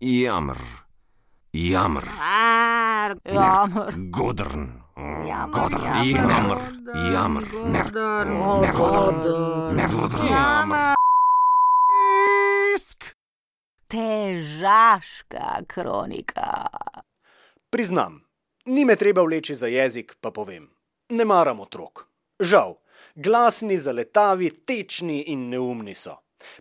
Jamr, jamr, Ar, jamr. godrn, Jamr, jamr, jamr, jamr, negodrn, jamr. Isk. Težaška kronika. Priznam, ni me treba vleči za jezik, pa povem. Ne maram otrok. Žal, glasni, zaletavi, tečni in neumni so.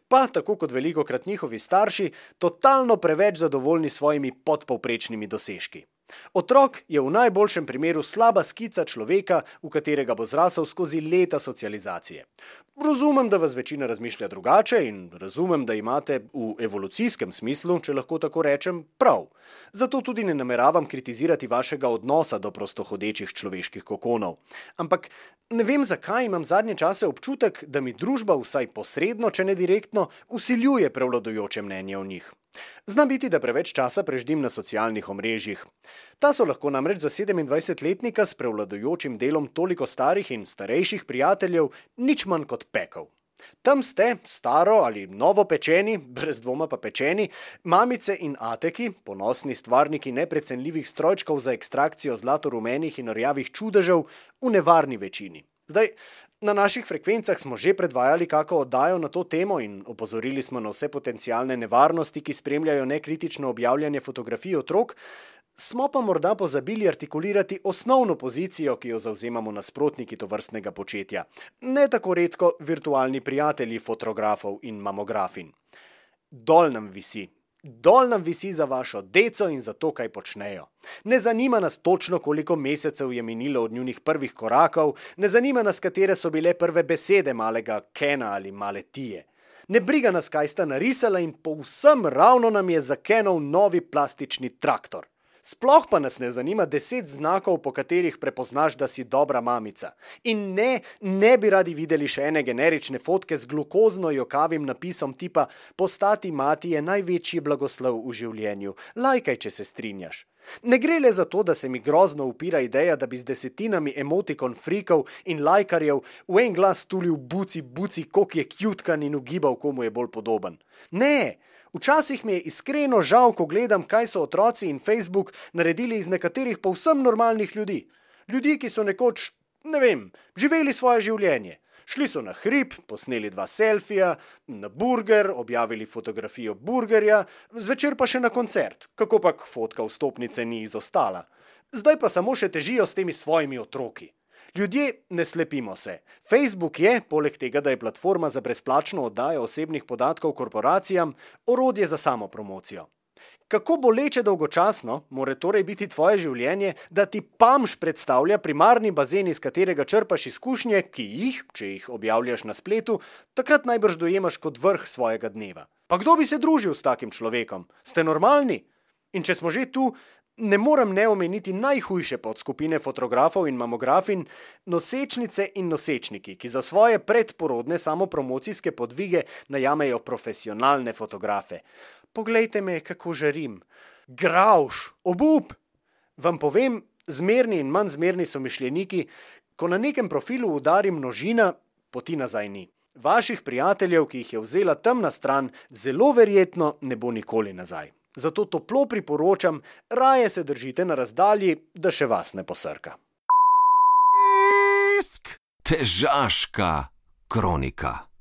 Pa, tako kot veliko krat njihovi starši, totalno preveč zadovoljni s svojimi podpovprečnimi dosežki. Otrok je v najboljšem primeru slaba skica človeka, v katerega bo zrasel skozi leta socializacije. Razumem, da vas večina razmišlja drugače in razumem, da imate v evolucijskem smislu, če lahko tako rečem, prav. Zato tudi ne nameravam kritizirati vašega odnosa do prostohodečih človeških kokonov. Ampak ne vem, zakaj imam zadnje čase občutek, da mi družba vsaj posredno, če ne direktno, usiljuje prevladujoče mnenje o njih. Zna biti, da preveč časa preždim na socialnih omrežjih. Ta so lahko namreč za 27-letnika s prevladujočim delom toliko starih in starejših prijateljev nič manj kot pekel. Tam ste, staro ali novo pečeni, brez dvoma pa pečeni, mamice in ateki, ponosni stvarniki neprecenljivih strojčkov za ekstrakcijo zlato-rumenih in rjavih čudežev, v nevarni večini. Zdaj, na naših frekvencah smo že predvajali kako oddajo na to temo in opozorili smo na vse potencijalne nevarnosti, ki spremljajo nekritično objavljanje fotografij otrok, smo pa morda pozabili artikulirati osnovno pozicijo, ki jo zauzemamo nasprotniki to vrstnega početja, ne tako redko virtualni prijatelji fotografov in mamografin. Dol nam visi. Dol nam visi za vašo deco in za to, kaj počnejo. Ne zanima nas točno, koliko mesecev je minilo od njunih prvih korakov, ne zanima nas, katere so bile prve besede malega Kena ali male Tije. Ne briga nas, kaj sta narisala in povsem ravno nam je zakenal novi plastični traktor. Sploh pa nas ne zanima deset znakov, po katerih prepoznaš, da si dobra mamica. In ne, ne bi radi videli še ene generične fotke z glukozno jokavim napisom tipa: Postati mati je največji blagoslov v življenju. Lajkaj, če se strinjaš. Ne gre le za to, da se mi grozno upira ideja, da bi z desetinami emotikon frikov in lajkarjev v en glas tulil buci, buci, kok je kjutkan in ugibal, komu je bolj podoben. Ne, včasih mi je iskreno žal, ko gledam, kaj so otroci in Facebook naredili iz nekaterih povsem normalnih ljudi. Ljudi, ki so nekoč, ne vem, živeli svoje življenje. Šli so na hrib, posneli dva selfija, na burger, objavili fotografijo burgerja, zvečer pa še na koncert, kako pa fotka vstopnice ni izostala. Zdaj pa samo še težijo s temi svojimi otroki. Ljudje, ne slepimo se. Facebook je, poleg tega, da je platforma za brezplačno oddajo osebnih podatkov korporacijam, orodje za samopromocijo. Kako boleče dolgočasno mora torej biti tvoje življenje, da ti pamš predstavlja primarni bazen, iz katerega črpaš izkušnje, ki jih, če jih objavljaš na spletu, takrat najbrž dojemaš kot vrh svojega dneva. Pa kdo bi se družil s takim človekom? Ste normalni? In če smo že tu, ne morem ne omeniti najhujše podskupine fotografov in mamografin, nosečnice in nosečniki, ki za svoje predporodne samopromocijske podvige najamejo profesionalne fotografe. Poglejte me, kako žarim. Gravš, obup! Vam povem, zmerni in manj zmerni so mišljeniki, ko na nekem profilu udari množina, poti nazaj ni. Vaših prijateljev, ki jih je vzela temna stran, zelo verjetno ne bo nikoli nazaj. Zato toplo priporočam, raje se držite na razdalji, da še vas ne posrka. Težaška kronika.